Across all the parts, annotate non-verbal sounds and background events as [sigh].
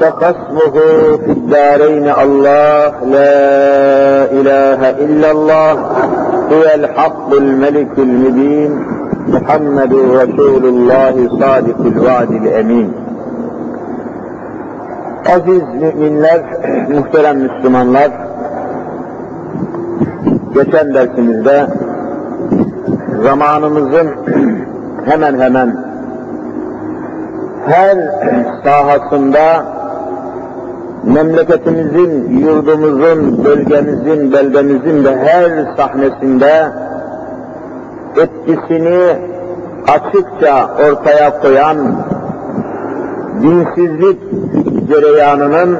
فخصمه في الدارين الله لا إله إلا الله هو الحق الملك المبين محمد رسول الله صادق الوعد الأمين Aziz müminler, [clears throat] muhterem Müslümanlar, geçen dersimizde zamanımızın [clears throat] hemen hemen her sahasında memleketimizin, yurdumuzun, bölgemizin, beldemizin de her sahnesinde etkisini açıkça ortaya koyan dinsizlik cereyanının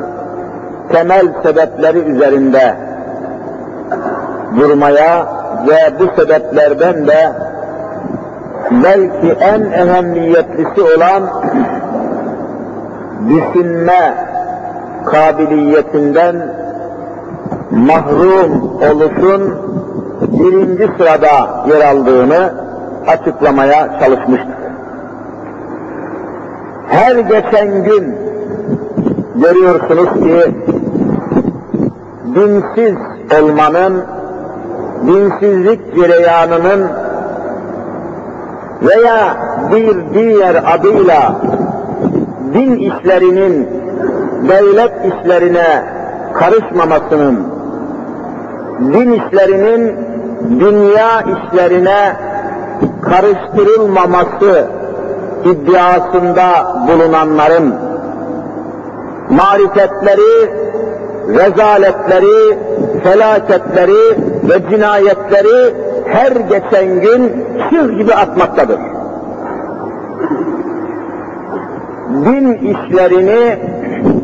temel sebepleri üzerinde durmaya ve bu sebeplerden de belki en ehemmiyetlisi olan düşünme kabiliyetinden mahrum oluşun birinci sırada yer aldığını açıklamaya çalışmıştık. Her geçen gün görüyorsunuz ki dinsiz olmanın, dinsizlik cereyanının veya bir diğer adıyla din işlerinin devlet işlerine karışmamasının, din işlerinin dünya işlerine karıştırılmaması iddiasında bulunanların marifetleri, rezaletleri, felaketleri ve cinayetleri her geçen gün çığ gibi atmaktadır. Din işlerini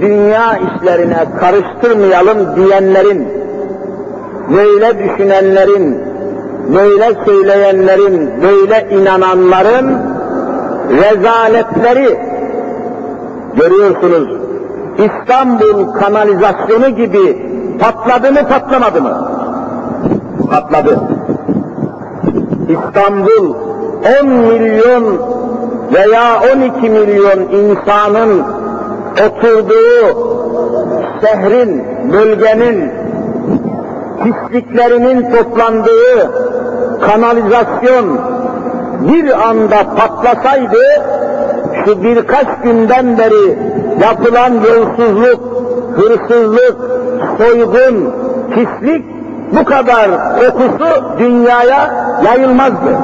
dünya işlerine karıştırmayalım diyenlerin, böyle düşünenlerin, böyle söyleyenlerin, böyle inananların rezaletleri görüyorsunuz. İstanbul kanalizasyonu gibi patladı mı patlamadı mı? Patladı. İstanbul 10 milyon veya 12 milyon insanın oturduğu şehrin, bölgenin pisliklerinin toplandığı kanalizasyon bir anda patlasaydı, şu birkaç günden beri yapılan yolsuzluk, hırsızlık, soygun, pislik bu kadar kokusu dünyaya yayılmazdı.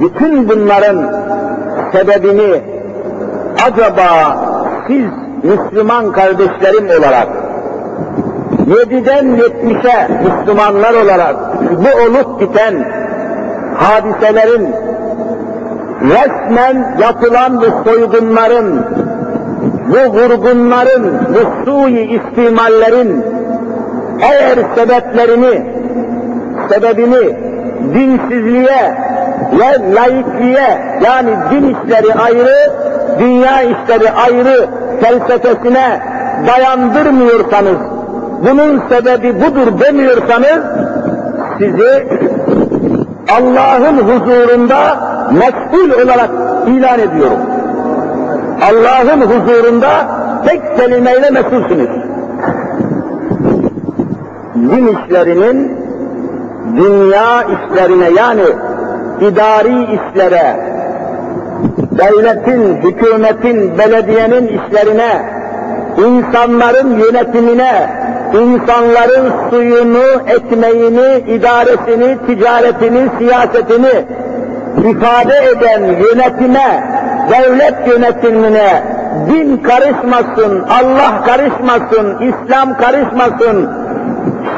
Bütün bunların sebebini acaba siz Müslüman kardeşlerim olarak, yediden yetmişe Müslümanlar olarak bu olup biten hadiselerin, resmen yapılan bu soygunların, bu vurgunların, bu sui istimallerin eğer sebeplerini, sebebini dinsizliğe ve laikliğe yani din işleri ayrı, dünya işleri ayrı felsefesine dayandırmıyorsanız, bunun sebebi budur demiyorsanız, sizi Allah'ın huzurunda mesul olarak ilan ediyorum. Allah'ın huzurunda tek kelimeyle mesulsünüz. Din işlerinin dünya işlerine yani idari işlere devletin, hükümetin, belediyenin işlerine, insanların yönetimine, insanların suyunu, ekmeğini, idaresini, ticaretini, siyasetini ifade eden yönetime, devlet yönetimine din karışmasın, Allah karışmasın, İslam karışmasın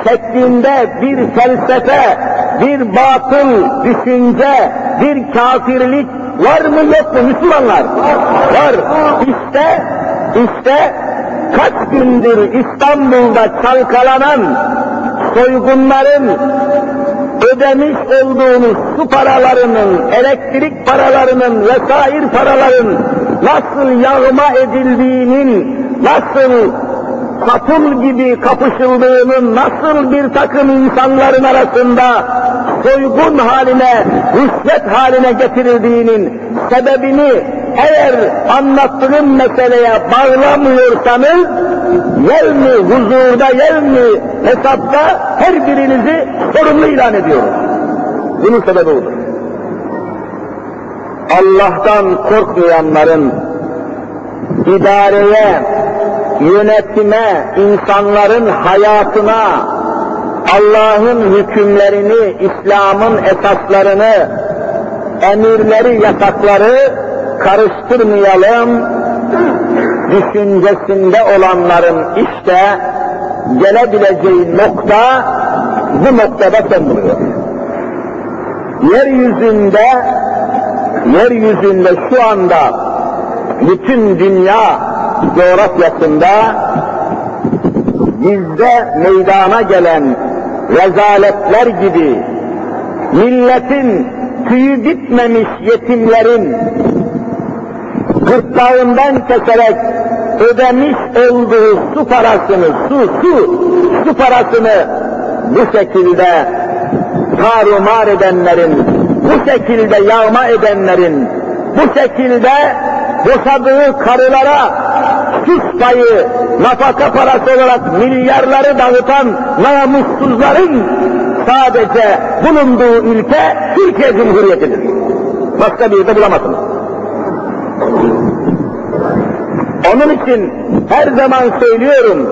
şeklinde bir felsefe, bir batıl düşünce, bir kafirlik var mı yok mu Müslümanlar? Var. İşte, işte kaç gündür İstanbul'da çalkalanan soygunların ödemiş olduğunuz su paralarının, elektrik paralarının vesaire paraların nasıl yağma edildiğinin, nasıl kapul gibi kapışıldığının nasıl bir takım insanların arasında soygun haline, rüşvet haline getirildiğinin sebebini eğer anlattığım meseleye bağlamıyorsanız, yer mi huzurda, yer mi hesapta her birinizi sorumlu ilan ediyorum. Bunun sebebi odur. Allah'tan korkmayanların idareye, yönetime, insanların hayatına, Allah'ın hükümlerini, İslam'ın esaslarını, emirleri, yasakları karıştırmayalım, düşüncesinde olanların işte gelebileceği nokta bu noktada son buluyor. Yeryüzünde, yeryüzünde şu anda bütün dünya coğrafyasında bizde meydana gelen rezaletler gibi milletin tüyü bitmemiş yetimlerin gırtlağından keserek ödemiş olduğu su parasını, su, su, su parasını bu şekilde tarumar edenlerin, bu şekilde yağma edenlerin, bu şekilde boşadığı karılara sus payı, nafaka parası olarak milyarları dağıtan namussuzların sadece bulunduğu ülke Türkiye Cumhuriyeti'dir. Başka bir yerde bulamazsınız. Onun için her zaman söylüyorum,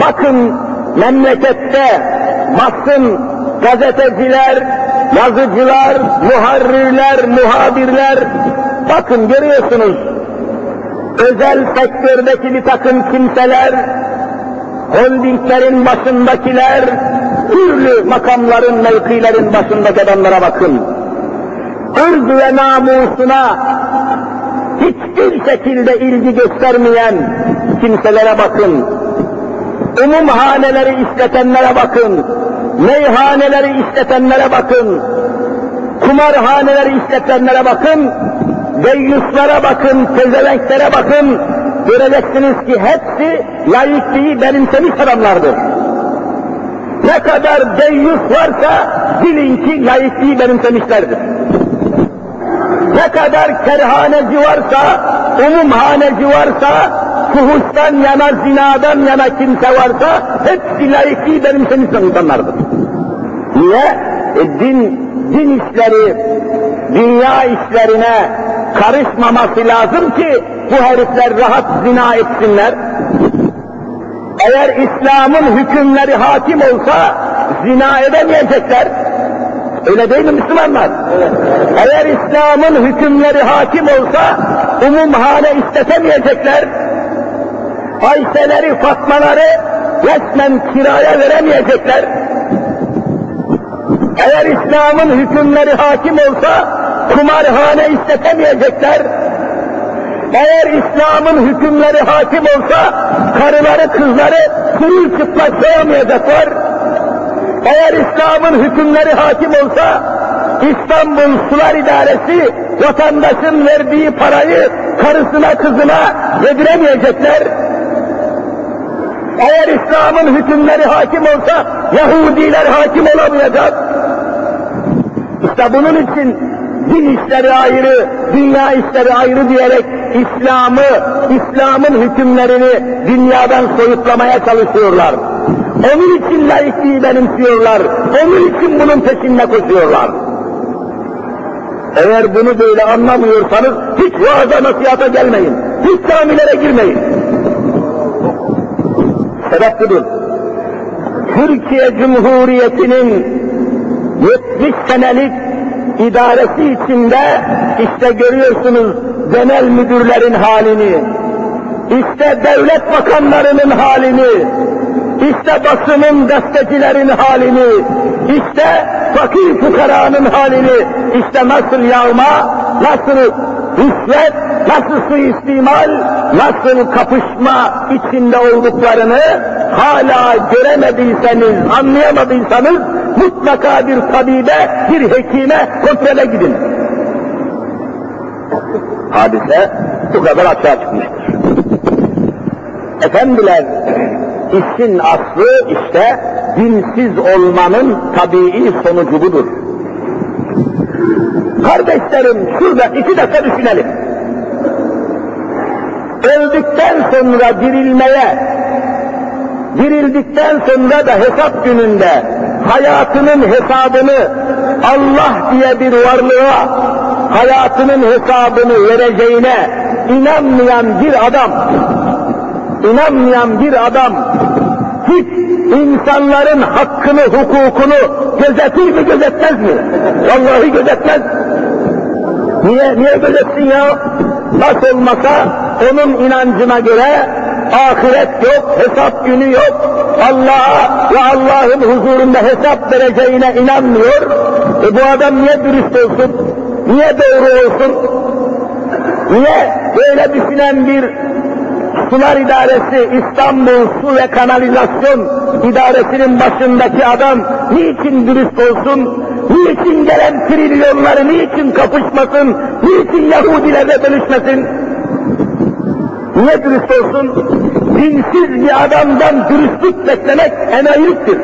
bakın memlekette basın, gazeteciler, yazıcılar, muharrirler, muhabirler, bakın görüyorsunuz, özel sektördeki bir takım kimseler, holdinglerin başındakiler, türlü makamların, mevkilerin başındaki adamlara bakın. Irz ve namusuna hiçbir şekilde ilgi göstermeyen kimselere bakın. Umumhaneleri işletenlere bakın. Meyhaneleri işletenlere bakın. Kumarhaneleri işletenlere bakın. Deyyuslara bakın, tezelenklere bakın. Göreceksiniz ki hepsi layıklığı benimsemiş adamlardır. Ne kadar deyyus varsa bilin ki layıklığı benimsemişlerdir ne kadar kerhaneci varsa, umumhaneci varsa, fuhuştan yana, zinadan yana kimse varsa, hepsi layıklığı benimsemiş insanlardır. Niye? E, din, din işleri, dünya işlerine karışmaması lazım ki bu herifler rahat zina etsinler. Eğer İslam'ın hükümleri hakim olsa zina edemeyecekler. Öyle değil mi Müslümanlar? Evet. Eğer İslam'ın hükümleri hakim olsa umumhane istetemeyecekler. Ayşeleri, Fatmaları resmen kiraya veremeyecekler. Eğer İslam'ın hükümleri hakim olsa kumarhane istetemeyecekler. Eğer İslam'ın hükümleri hakim olsa karıları, kızları sürü çıplak soyamayacaklar eğer İslam'ın hükümleri hakim olsa, İstanbul Sular İdaresi vatandaşın verdiği parayı karısına kızına yediremeyecekler. Eğer İslam'ın hükümleri hakim olsa Yahudiler hakim olamayacak. İşte bunun için din işleri ayrı, dünya işleri ayrı diyerek İslam'ı, İslam'ın hükümlerini dünyadan soyutlamaya çalışıyorlar. Onun için laikliği benimsiyorlar. Onun için bunun peşinde koşuyorlar. Eğer bunu böyle anlamıyorsanız hiç vaaza nasihata gelmeyin. Hiç camilere girmeyin. Sebep budur. Türkiye Cumhuriyeti'nin 70 senelik idaresi içinde işte görüyorsunuz genel müdürlerin halini, işte devlet bakanlarının halini, işte basının gazetecilerin halini, işte fakir fukaranın halini, işte nasıl yağma, nasıl rüşvet, nasıl suistimal, nasıl kapışma içinde olduklarını hala göremediyseniz, anlayamadıysanız mutlaka bir tabibe, bir hekime kontrole gidin. Hadise bu kadar açığa çıkmıştır. Efendiler, işin aslı işte dinsiz olmanın tabii sonucu budur. Kardeşlerim şurada iki dakika düşünelim. Öldükten sonra dirilmeye, dirildikten sonra da hesap gününde hayatının hesabını Allah diye bir varlığa hayatının hesabını vereceğine inanmayan bir adam, inanmayan bir adam hiç insanların hakkını, hukukunu gözetir mi, gözetmez mi? Vallahi gözetmez. Niye, niye gözetsin ya? Nasıl olmasa onun inancına göre ahiret yok, hesap günü yok, Allah'a ve Allah'ın huzurunda hesap vereceğine inanmıyor. E bu adam niye dürüst olsun? Niye doğru olsun? Niye böyle düşünen bir Sular İdaresi, İstanbul Su ve Kanalizasyon İdaresi'nin başındaki adam niçin dürüst olsun? Niçin gelen trilyonları niçin kapışmasın? Niçin Yahudilerle bölüşmesin? Niye dürüst olsun? Dinsiz bir adamdan dürüstlük beklemek enayiliktir.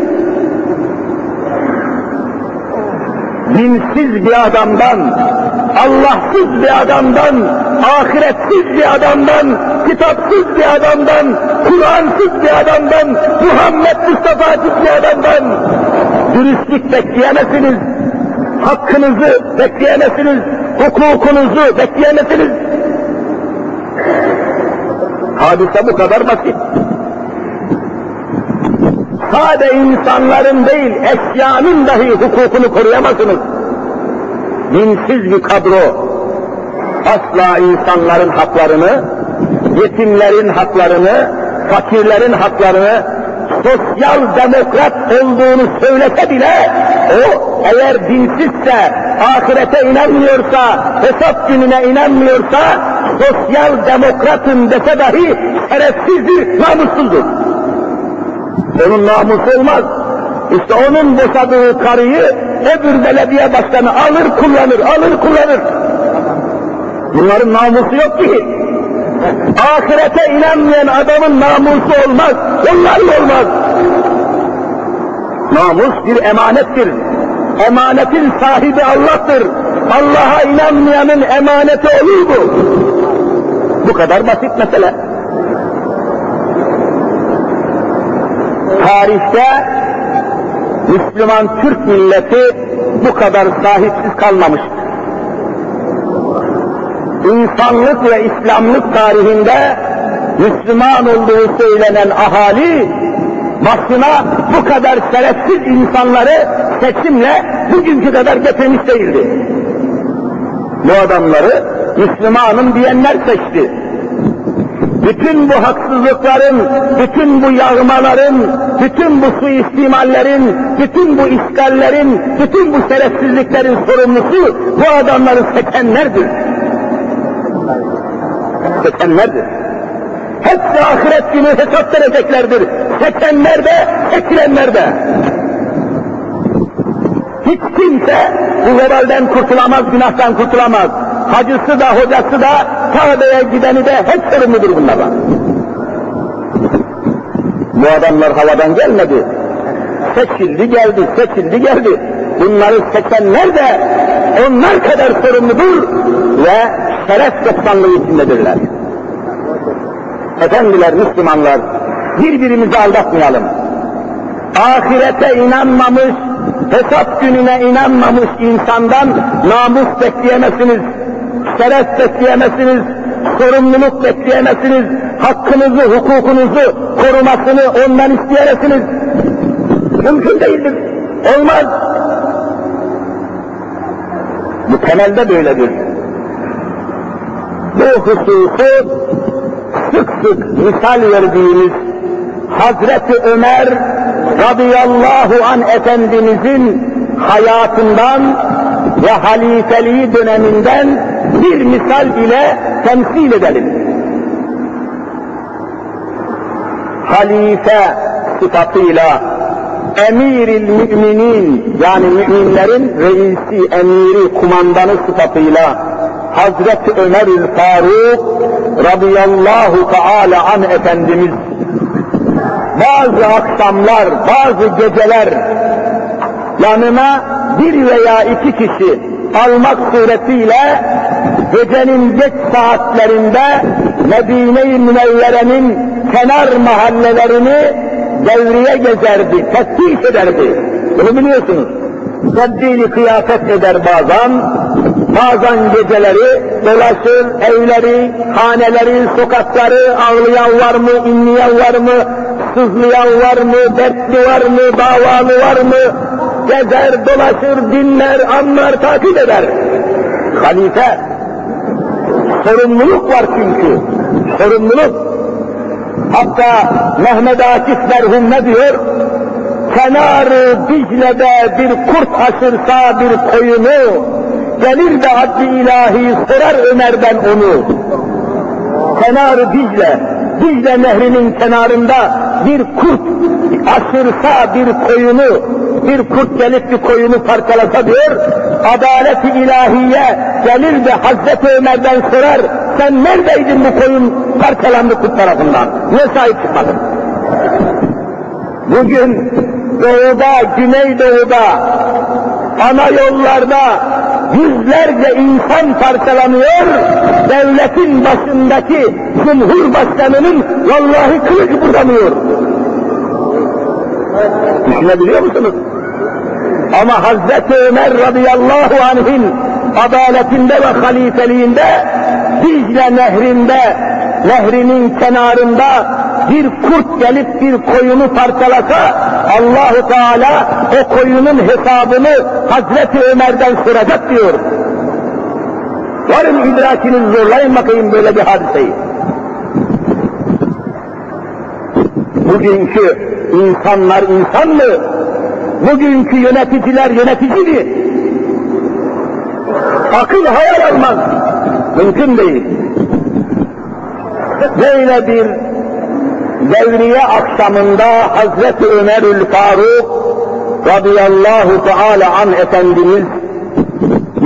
dinsiz bir adamdan, Allahsız bir adamdan, ahiretsiz bir adamdan, kitapsız bir adamdan, Kur'ansız bir adamdan, Muhammed Mustafa'sız bir adamdan dürüstlük bekleyemezsiniz. Hakkınızı bekleyemezsiniz, hukukunuzu bekleyemezsiniz. Hadise bu kadar basit sade insanların değil, eşyanın dahi hukukunu koruyamazsınız. Dinsiz bir kadro, asla insanların haklarını, yetimlerin haklarını, fakirlerin haklarını, sosyal demokrat olduğunu söylese bile, o eğer dinsizse, ahirete inanmıyorsa, hesap gününe inanmıyorsa, sosyal demokratın dese dahi şerefsizdir, namussuzdur. Onun namusu olmaz. İşte onun boşadığı karıyı öbür belediye başkanı alır kullanır, alır kullanır. Bunların namusu yok ki. Ahirete inanmayan adamın namusu olmaz, onların olmaz. Namus bir emanettir. Emanetin sahibi Allah'tır. Allah'a inanmayanın emaneti olur mu? Bu kadar basit mesele. tarihte Müslüman Türk milleti bu kadar sahipsiz kalmamıştır. İnsanlık ve İslamlık tarihinde Müslüman olduğu söylenen ahali başına bu kadar şerefsiz insanları seçimle bugünkü kadar getirmiş değildi. Bu adamları Müslümanım diyenler seçti bütün bu haksızlıkların, bütün bu yağmaların, bütün bu suistimallerin, bütün bu işgallerin, bütün bu şerefsizliklerin sorumlusu bu adamları seçenlerdir. Seçenlerdir. Hepsi ahiret günü hesap vereceklerdir. Seçenler de, seçilenler de. Hiç kimse bu vebalden kurtulamaz, günahtan kurtulamaz. Hacısı da, hocası da, Kabe'ye gideni de hep sorumludur bunlardan. Bu adamlar havadan gelmedi. Seçildi geldi, seçildi geldi. Bunları seçenler de onlar kadar sorumludur ve şeref doksanlığı içindedirler. Efendiler, Müslümanlar, birbirimizi aldatmayalım. Ahirete inanmamış, hesap gününe inanmamış insandan namus bekleyemezsiniz, şeref bekleyemezsiniz, sorumluluk bekleyemezsiniz, hakkınızı, hukukunuzu korumasını ondan isteyemezsiniz. Mümkün değildir. Olmaz. Bu temelde böyledir. Bu hususu sık sık misal verdiğimiz Hazreti Ömer radıyallahu an Efendimizin hayatından ve halifeliği döneminden bir misal ile temsil edelim. Halife sıfatıyla emiril müminin yani müminlerin reisi, emiri, kumandanı sıfatıyla Hazreti Ömerül Faruk radıyallahu teala an Efendimiz bazı akşamlar, bazı geceler yanına bir veya iki kişi almak suretiyle gecenin geç saatlerinde Medine-i Münevvere'nin kenar mahallelerini devriye gezerdi, teftiş ederdi. Bunu biliyorsunuz. Tebdili kıyafet eder bazen, bazen geceleri dolaşır, evleri, haneleri, sokakları, ağlayan var mı, inleyen var mı, sızlayan var mı, dertli var mı, davalı var mı, gezer, dolaşır, dinler, anlar, takip eder. Halife, sorumluluk var çünkü, sorumluluk. Hatta Mehmet Akif merhum ne diyor? Kenarı Dicle'de bir kurt aşırsa bir koyunu, gelir de adli ilahi sorar Ömer'den onu. Kenarı Dicle, Dicle nehrinin kenarında bir kurt aşırsa bir koyunu, bir kurt gelip bir koyunu parçalasa diyor, adalet-i ilahiye gelir de Hazreti Ömer'den sorar, sen neredeydin bu koyun parçalandı kurt tarafından, niye sahip çıkmadın? Bugün doğuda, güneydoğuda, ana yollarda yüzlerce insan parçalanıyor, devletin başındaki Cumhurbaşkanının vallahi kılıç buradamıyor. Düşünebiliyor musunuz? Ama Hazreti Ömer radıyallahu anh'in adaletinde ve halifeliğinde Dicle nehrinde, nehrinin kenarında bir kurt gelip bir koyunu parçalasa Allahu Teala o koyunun hesabını Hazreti Ömer'den soracak diyor. Varın idrakinizi zorlayın bakayım böyle bir hadiseyi. Bugünkü insanlar insan mı? Bugünkü yöneticiler yönetici mi? Akıl hayal almaz. Mümkün değil. Böyle bir devriye akşamında Hazreti Ömerül Faruk radıyallahu teala an Efendimiz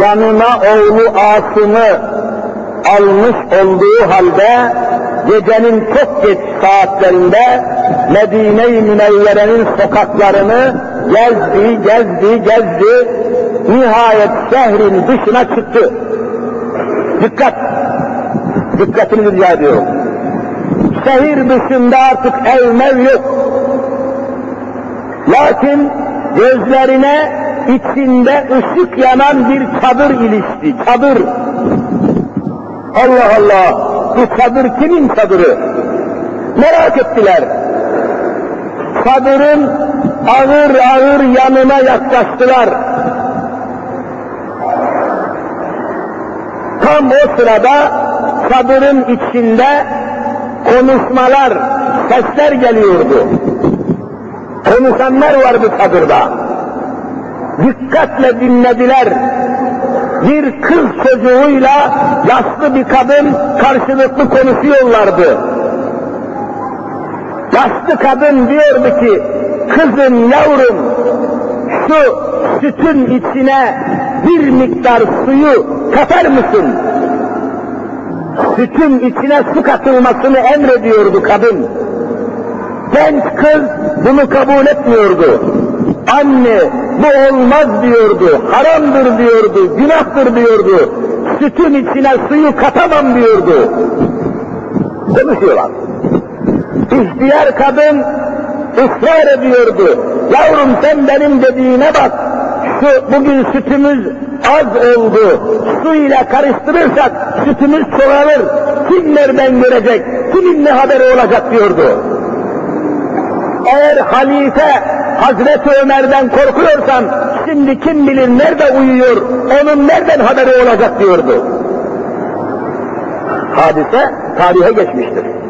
yanına oğlu Asım'ı almış olduğu halde gecenin çok geç saatlerinde Medine-i Münevvere'nin sokaklarını gezdi, gezdi, gezdi. Nihayet şehrin dışına çıktı. Dikkat! Dikkatini rica ediyorum. Şehir dışında artık ev mev yok. Lakin gözlerine içinde ışık yanan bir çadır ilişti. Çadır. Allah Allah! Bu çadır kimin çadırı? Merak ettiler. Çadırın ağır ağır yanına yaklaştılar. Tam o sırada çadırın içinde konuşmalar, sesler geliyordu. Konuşanlar vardı çadırda. Dikkatle dinlediler. Bir kız çocuğuyla yaşlı bir kadın karşılıklı konuşuyorlardı. Yaşlı kadın diyordu ki, kızım yavrum şu sütün içine bir miktar suyu katar mısın? Sütün içine su katılmasını emrediyordu kadın. Genç kız bunu kabul etmiyordu. Anne bu olmaz diyordu, haramdır diyordu, günahtır diyordu. Sütün içine suyu katamam diyordu. Konuşuyorlar. İhtiyar kadın ısrar ediyordu. Yavrum sen benim dediğine bak. Su, bugün sütümüz az oldu. Su ile karıştırırsak sütümüz çoğalır. Kim nereden görecek, kimin ne haberi olacak diyordu. Eğer halife Hazreti Ömer'den korkuyorsan şimdi kim bilir nerede uyuyor, onun nereden haberi olacak diyordu. Hadise tarihe geçmiştir.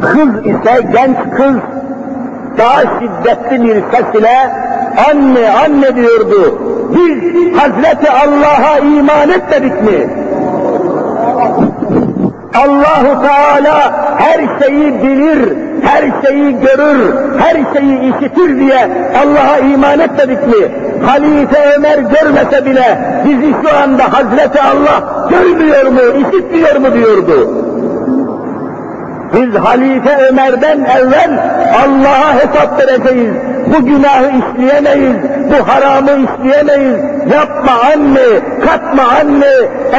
Kız ise genç kız daha şiddetli bir ses ile anne anne diyordu. Biz Hazreti Allah'a iman etmedik mi? Allahu Teala her şeyi bilir, her şeyi görür, her şeyi işitir diye Allah'a iman etmedik mi? Halife Ömer görmese bile bizi şu anda Hazreti Allah görmüyor mu, işitmiyor mu diyordu. Biz Halife Ömer'den evvel Allah'a hesap vereceğiz. Bu günahı işleyemeyiz, bu haramı işleyemeyiz. Yapma anne, katma anne,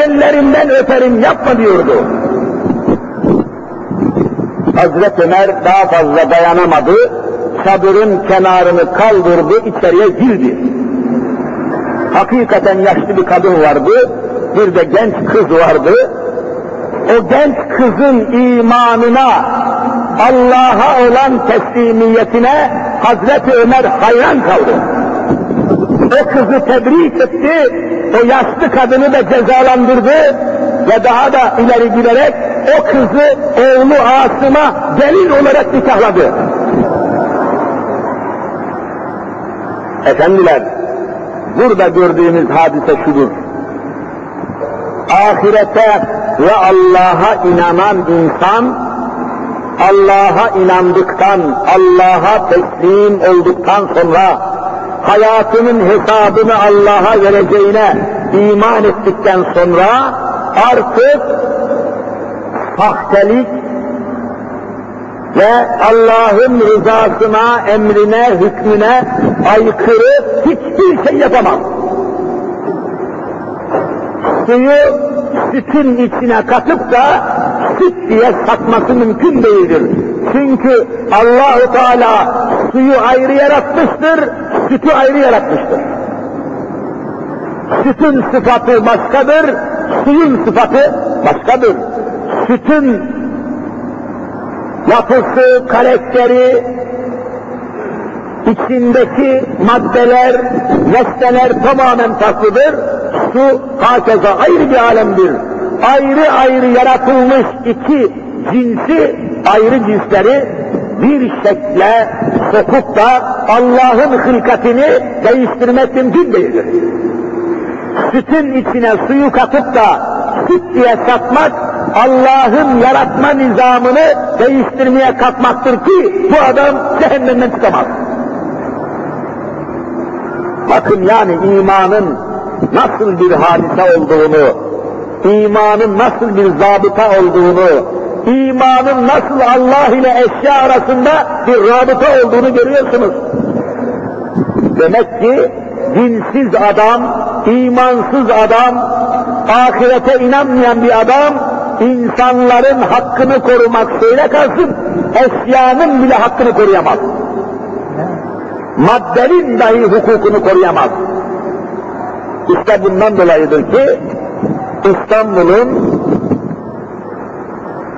ellerinden öperim yapma diyordu. Hazreti Ömer daha fazla dayanamadı, çadırın kenarını kaldırdı, içeriye girdi. Hakikaten yaşlı bir kadın vardı, bir de genç kız vardı. O genç kızın imanına, Allah'a olan teslimiyetine Hazreti Ömer hayran kaldı. O kızı tebrik etti, o yaşlı kadını da cezalandırdı ve daha da ileri giderek o kızı oğlu Asım'a gelin olarak nikahladı. Efendiler, burada gördüğümüz hadise şudur. Ahirete ve Allah'a inanan insan, Allah'a inandıktan, Allah'a teslim olduktan sonra, hayatının hesabını Allah'a vereceğine iman ettikten sonra, artık sahtelik ve Allah'ın rızasına, emrine, hükmüne aykırı hiçbir şey yapamaz. Suyu sütün içine katıp da süt diye satması mümkün değildir. Çünkü Allahu Teala suyu ayrı yaratmıştır, sütü ayrı yaratmıştır. Sütün sıfatı başkadır, suyun sıfatı başkadır. Sütün yapısı, karakteri, içindeki maddeler, nesneler tamamen farklıdır. Su hakeza ayrı bir alemdir. Ayrı ayrı yaratılmış iki cinsi, ayrı cinsleri bir şekle sokup da Allah'ın hılkatini değiştirmek mümkün değildir. Sütün içine suyu katıp da süt diye satmak, Allah'ın yaratma nizamını değiştirmeye kalkmaktır ki bu adam cehennemden çıkamaz. Bakın yani imanın nasıl bir hadise olduğunu, imanın nasıl bir zabıta olduğunu, imanın nasıl Allah ile eşya arasında bir rabıta olduğunu görüyorsunuz. Demek ki dinsiz adam, imansız adam, ahirete inanmayan bir adam, insanların hakkını korumak söyle kalsın, eşyanın bile hakkını koruyamaz. Maddenin dahi hukukunu koruyamaz. İşte bundan dolayıdır ki İstanbul'un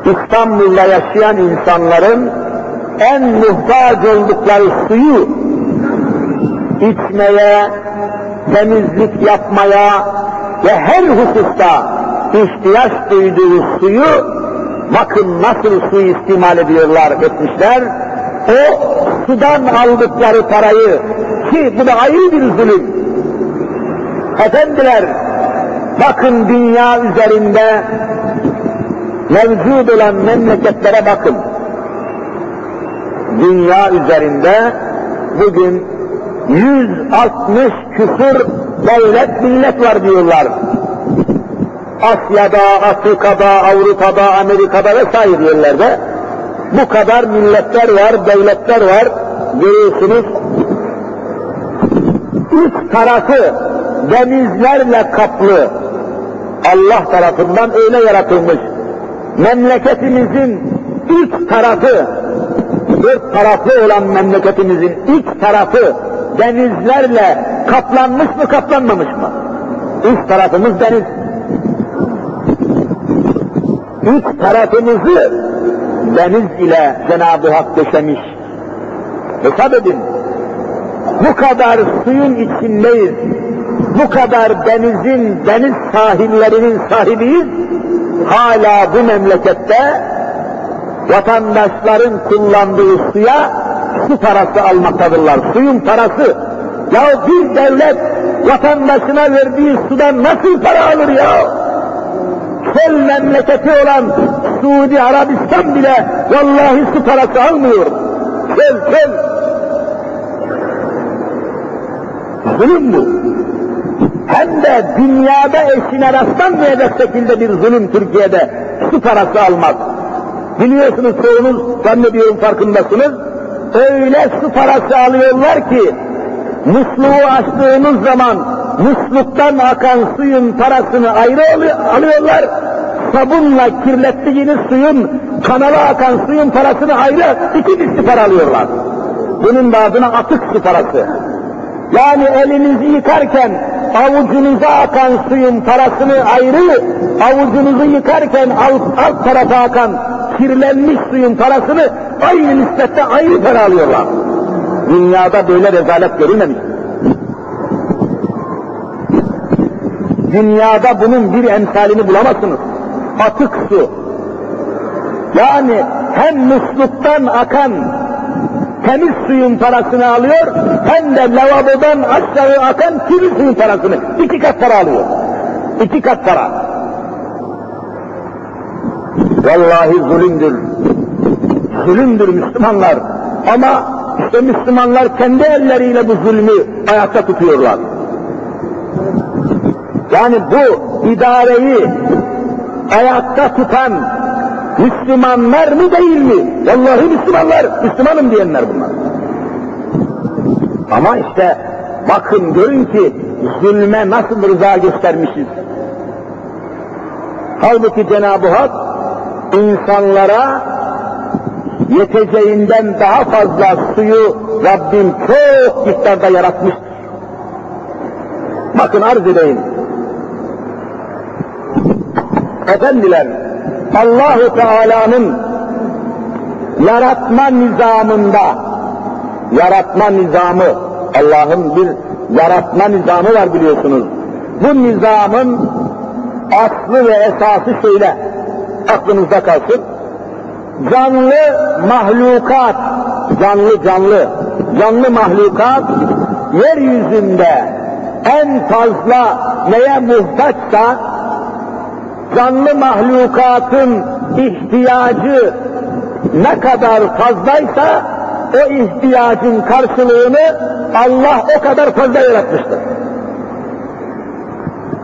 İstanbul'da yaşayan insanların en muhtaç oldukları suyu içmeye, temizlik yapmaya ve her hususta ihtiyaç duyduğu suyu bakın nasıl su istimal ediyorlar etmişler. O sudan aldıkları parayı ki bu da ayrı bir zulüm. Efendiler bakın dünya üzerinde mevcut olan memleketlere bakın. Dünya üzerinde bugün 160 küsur devlet millet var diyorlar. Asya'da, Afrika'da, Avrupa'da, Amerika'da vesaire yerlerde bu kadar milletler var, devletler var. Görüyorsunuz üç tarafı denizlerle kaplı Allah tarafından öyle yaratılmış. Memleketimizin üç tarafı, dört taraflı olan memleketimizin üç tarafı denizlerle kaplanmış mı kaplanmamış mı? Üst tarafımız deniz. Üst tarafımızı deniz ile Cenab-ı Hak döşemiş. Hesap edin. Bu kadar suyun içindeyiz. Bu kadar denizin, deniz sahillerinin sahibiyiz. Hala bu memlekette vatandaşların kullandığı suya su parası almaktadırlar. Suyun parası. Ya bir devlet vatandaşına verdiği sudan nasıl para alır ya? Çöl memleketi olan Suudi Arabistan bile vallahi su parası almıyor. Çöl çöl. Zulüm bu. Hem de dünyada eşine rastlanmayacak şekilde bir zulüm Türkiye'de su parası almak. Biliyorsunuz çoğunuz zannediyorum farkındasınız. Öyle su parası alıyorlar ki musluğu açtığınız zaman musluktan akan suyun parasını ayrı alıyorlar. Sabunla kirlettiğiniz suyun, kanala akan suyun parasını ayrı iki misli para alıyorlar. Bunun da adına atık su parası. Yani elinizi yıkarken avucunuza akan suyun parasını ayrı, avucunuzu yıkarken alt, alt tarafa akan kirlenmiş suyun parasını aynı nispette ayrı para alıyorlar. Dünyada böyle rezalet görülmemiş. Dünyada bunun bir emsalini bulamazsınız. Atık su. Yani hem musluktan akan temiz suyun parasını alıyor, hem de lavabodan aşağı akan kirli suyun parasını. iki kat para alıyor. İki kat para. Vallahi zulümdür. Zulümdür Müslümanlar. Ama işte Müslümanlar kendi elleriyle bu zulmü ayakta tutuyorlar. Yani bu idareyi ayakta tutan Müslümanlar mı değil mi? Vallahi Müslümanlar, Müslümanım diyenler bunlar. Ama işte bakın görün ki zulme nasıl rıza göstermişiz. Halbuki Cenab-ı Hak insanlara yeteceğinden daha fazla suyu Rabbim çok miktarda yaratmış. Bakın arz edeyim. Efendiler, Allahu Teala'nın yaratma nizamında, yaratma nizamı, Allah'ın bir yaratma nizamı var biliyorsunuz. Bu nizamın aslı ve esası şöyle, aklınızda kalsın. Canlı mahlukat, canlı canlı, canlı mahlukat yeryüzünde en fazla neye muhtaçsa canlı mahlukatın ihtiyacı ne kadar fazlaysa o ihtiyacın karşılığını Allah o kadar fazla yaratmıştır.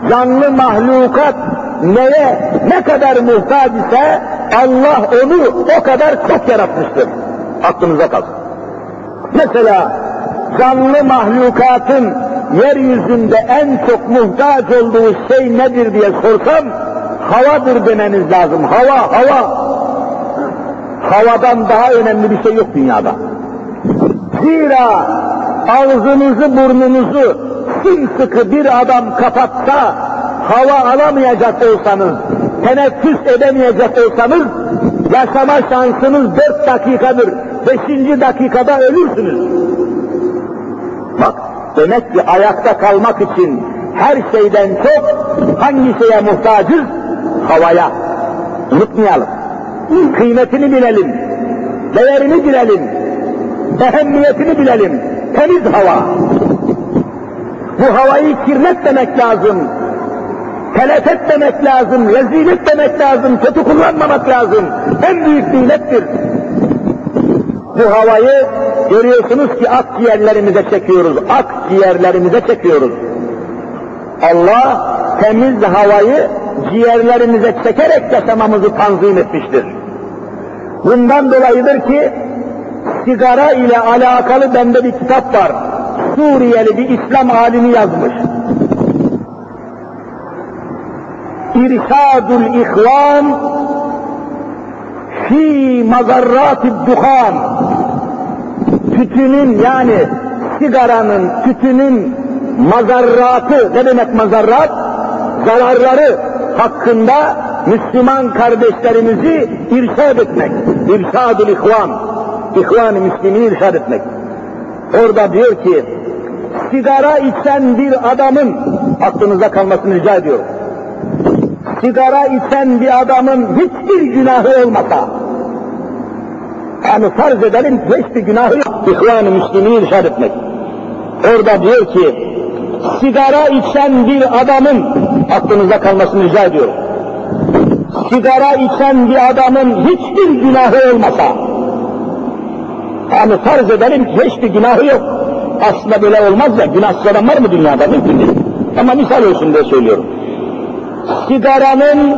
Canlı mahlukat neye ne kadar muhtaç ise Allah onu o kadar çok yaratmıştır. Aklınıza kalsın. Mesela canlı mahlukatın yeryüzünde en çok muhtaç olduğu şey nedir diye sorsam havadır demeniz lazım. Hava, hava. Havadan daha önemli bir şey yok dünyada. Zira ağzınızı burnunuzu sımsıkı bir adam kapatsa, hava alamayacak olsanız, teneffüs edemeyecek olsanız, yaşama şansınız dört dakikadır. Beşinci dakikada ölürsünüz. Bak, demek ki ayakta kalmak için her şeyden çok hangi şeye muhtacız? Havaya. Unutmayalım. Kıymetini bilelim. Değerini bilelim. Ehemmiyetini bilelim. Temiz hava. Bu havayı kirletmemek lazım. Telef etmemek lazım, rezil etmemek lazım, kötü kullanmamak lazım. En büyük nimettir. Bu havayı görüyorsunuz ki akciğerlerimize çekiyoruz, akciğerlerimize çekiyoruz. Allah temiz havayı ciğerlerimize çekerek yaşamamızı tanzim etmiştir. Bundan dolayıdır ki sigara ile alakalı bende bir kitap var. Suriyeli bir İslam alimi yazmış. İrşadul İhvan fi mazarratid duhan tütünün yani sigaranın, tütünün mazarratı, ne demek mazarrat? Zararları hakkında Müslüman kardeşlerimizi irşad etmek. İrşad-ül ihvan. İhvan-ı Müslümini irşad etmek. Orada diyor ki, sigara içen bir adamın, aklınıza kalmasını rica ediyorum. Sigara içen bir adamın hiçbir günahı olmasa, yani farz edelim hiçbir günahı yok. İhvan-ı Müslümini irşad etmek. Orada diyor ki, sigara içen bir adamın, aklınıza kalmasını rica ediyorum. Sigara içen bir adamın hiçbir günahı olmasa, yani farz edelim ki hiçbir günahı yok. Aslında böyle olmaz ya, günahsız adam var mı dünyada? Mümkün değil. Ama misal olsun diye söylüyorum. Sigaranın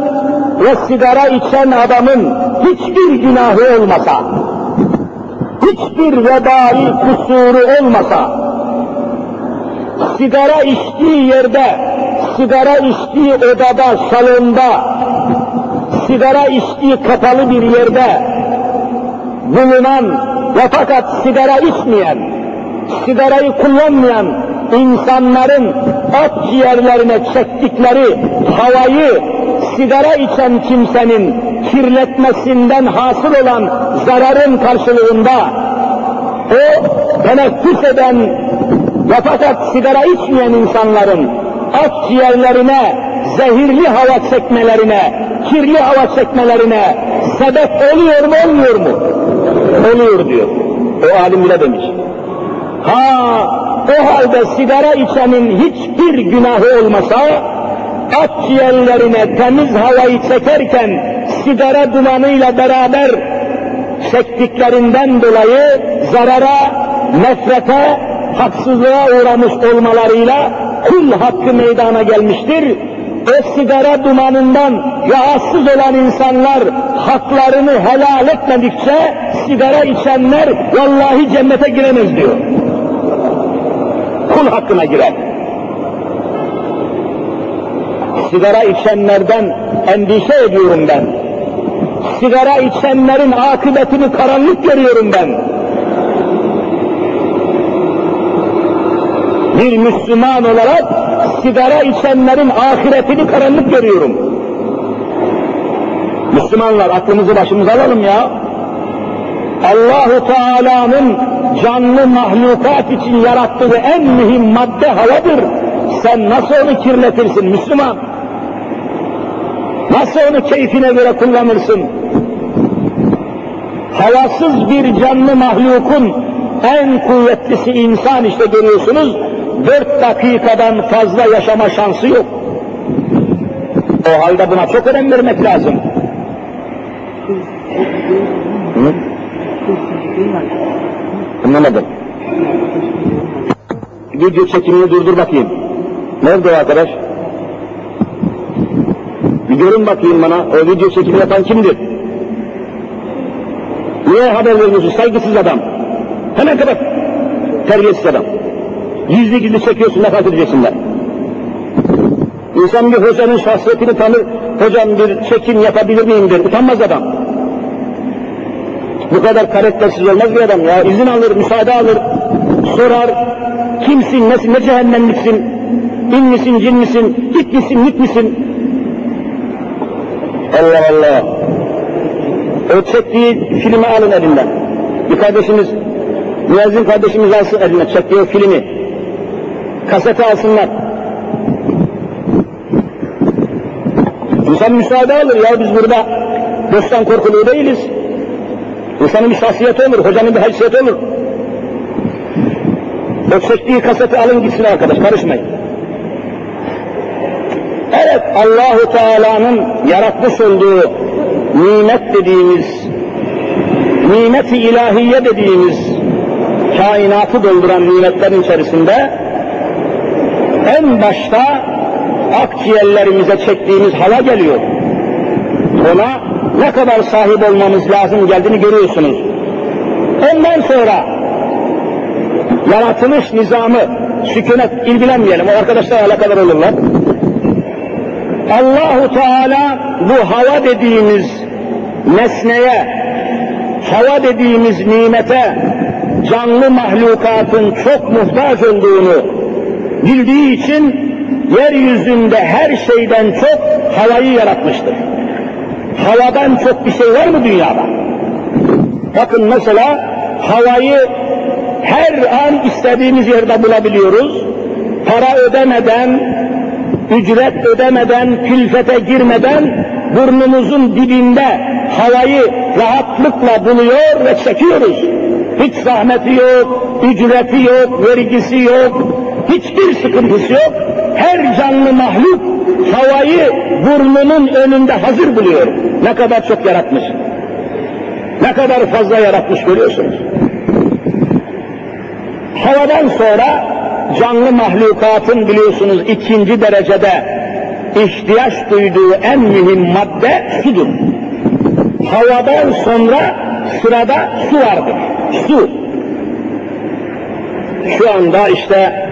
ve sigara içen adamın hiçbir günahı olmasa, hiçbir vebali kusuru olmasa, sigara içtiği yerde, sigara içtiği odada, salonda, sigara içtiği kapalı bir yerde bulunan ve fakat sigara içmeyen, sigarayı kullanmayan insanların akciğerlerine çektikleri havayı sigara içen kimsenin kirletmesinden hasıl olan zararın karşılığında o teneffüs eden ve fakat sigara içmeyen insanların akciğerlerine zehirli hava çekmelerine, kirli hava çekmelerine sebep oluyor mu olmuyor mu? Oluyor diyor. O alim bile demiş. Ha o halde sigara içenin hiçbir günahı olmasa akciğerlerine temiz havayı çekerken sigara dumanıyla beraber çektiklerinden dolayı zarara, nefrete, haksızlığa uğramış olmalarıyla kul hakkı meydana gelmiştir. O sigara dumanından rahatsız olan insanlar haklarını helal etmedikçe sigara içenler vallahi cennete giremez diyor. Kul hakkına girer. Sigara içenlerden endişe ediyorum ben. Sigara içenlerin akıbetini karanlık görüyorum ben. Bir Müslüman olarak sigara içenlerin ahiretini karanlık görüyorum. Müslümanlar aklımızı başımıza alalım ya. Allahu Teala'nın canlı mahlukat için yarattığı en mühim madde havadır. Sen nasıl onu kirletirsin Müslüman? Nasıl onu keyfine göre kullanırsın? Havasız bir canlı mahlukun en kuvvetlisi insan işte görüyorsunuz, dört dakikadan fazla yaşama şansı yok. O halde buna çok önem vermek lazım. Hı? Anlamadım. Video çekimini durdur bakayım. Nerede o arkadaş? Bir görün bakayım bana, o video çekimi yapan kimdir? Niye haber veriyorsun saygısız adam? Hemen kapat. Terbiyesiz adam. Gizli gizli çekiyorsun, nefret edeceksinler. İnsan bir hocanın şahsiyetini tanır, hocam bir çekim yapabilir miyim der, utanmaz adam. Bu kadar karaktersiz olmaz bir adam ya, izin alır, müsaade alır, sorar, kimsin, nesin, ne cehennemliksin, in misin, cin misin, git misin, git misin? Allah Allah! O çektiği filmi alın elinden. Bir kardeşimiz, müezzin kardeşimiz alsın eline çektiği o filmi. Kaseti alsınlar. İnsan müsaade alır ya biz burada dosttan korkuluğu değiliz. İnsanın bir şahsiyeti olur, hocanın bir haysiyeti olur. O çektiği kaseti alın gitsin arkadaş, karışmayın. Evet, Allahu Teala'nın yaratmış olduğu nimet dediğimiz, nimeti ilahiye dediğimiz kainatı dolduran nimetlerin içerisinde en başta akciğerlerimize çektiğimiz hava geliyor. Ona ne kadar sahip olmamız lazım geldiğini görüyorsunuz. Ondan sonra yaratılış nizamı, sükunet ilgilenmeyelim, o arkadaşlar alakadar olurlar. Allahu Teala bu hava dediğimiz nesneye, hava dediğimiz nimete canlı mahlukatın çok muhtaç olduğunu bildiği için yeryüzünde her şeyden çok havayı yaratmıştır. Havadan çok bir şey var mı dünyada? Bakın mesela havayı her an istediğimiz yerde bulabiliyoruz. Para ödemeden, ücret ödemeden, külfete girmeden burnumuzun dibinde havayı rahatlıkla buluyor ve çekiyoruz. Hiç zahmeti yok, ücreti yok, vergisi yok, hiçbir sıkıntısı yok. Her canlı mahluk havayı burnunun önünde hazır buluyor. Ne kadar çok yaratmış. Ne kadar fazla yaratmış görüyorsunuz. Havadan sonra canlı mahlukatın biliyorsunuz ikinci derecede ihtiyaç duyduğu en mühim madde sudur. Havadan sonra sırada su vardır. Su. Şu anda işte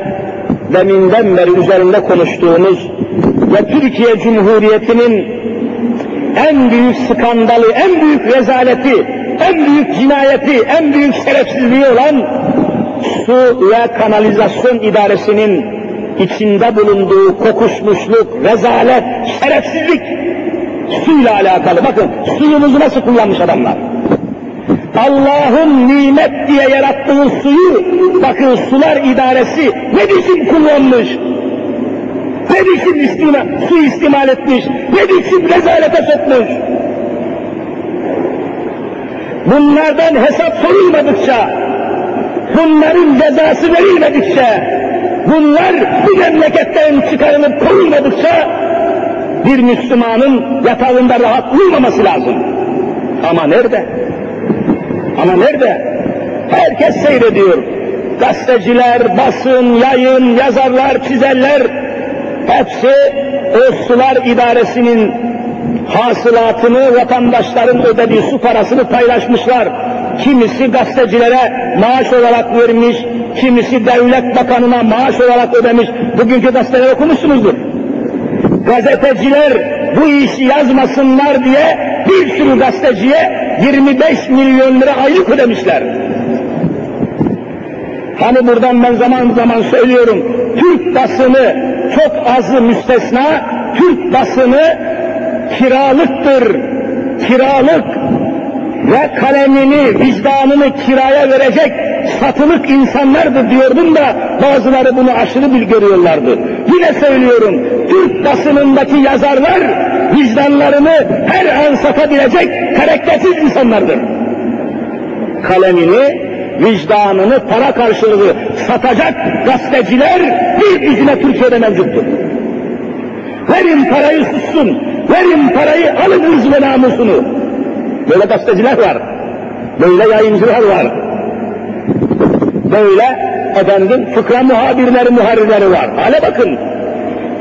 deminden beri üzerinde konuştuğumuz ve Türkiye Cumhuriyeti'nin en büyük skandalı, en büyük rezaleti, en büyük cinayeti, en büyük şerefsizliği olan su ve kanalizasyon idaresinin içinde bulunduğu kokuşmuşluk, rezalet, şerefsizlik suyla alakalı. Bakın suyumuzu nasıl kullanmış adamlar. Allah'ın nimet diye yarattığı suyu, bakın sular idaresi ne biçim kullanmış, ne biçim istima, su istimal etmiş, ne biçim rezalete sokmuş. Bunlardan hesap sorulmadıkça, bunların cezası verilmedikçe, bunlar bu memleketten çıkarılıp kovulmadıkça, bir Müslümanın yatağında rahat uyumaması lazım. Ama nerede? Ama nerede? Herkes seyrediyor. Gazeteciler, basın, yayın, yazarlar, çizerler, hepsi o sular idaresinin hasılatını, vatandaşların ödediği su parasını paylaşmışlar. Kimisi gazetecilere maaş olarak vermiş, kimisi devlet bakanına maaş olarak ödemiş. Bugünkü gazeteleri okumuşsunuzdur. Gazeteciler bu işi yazmasınlar diye bir sürü gazeteciye 25 milyon lira aylık ödemişler. Hani buradan ben zaman zaman söylüyorum, Türk basını çok azı müstesna, Türk basını kiralıktır, kiralık ve kalemini, vicdanını kiraya verecek satılık insanlardır diyordum da bazıları bunu aşırı bil görüyorlardı. Yine söylüyorum, Türk basınındaki yazarlar vicdanlarını her an satabilecek karaktersiz insanlardır. Kalemini, vicdanını para karşılığı satacak gazeteciler bir yüzüne Türkiye'de mevcuttur. Verin parayı sussun, verin parayı alın hız ve namusunu. Böyle gazeteciler var, böyle yayıncılar var, böyle efendim fıkra muhabirleri, muharrirleri var. Hale bakın,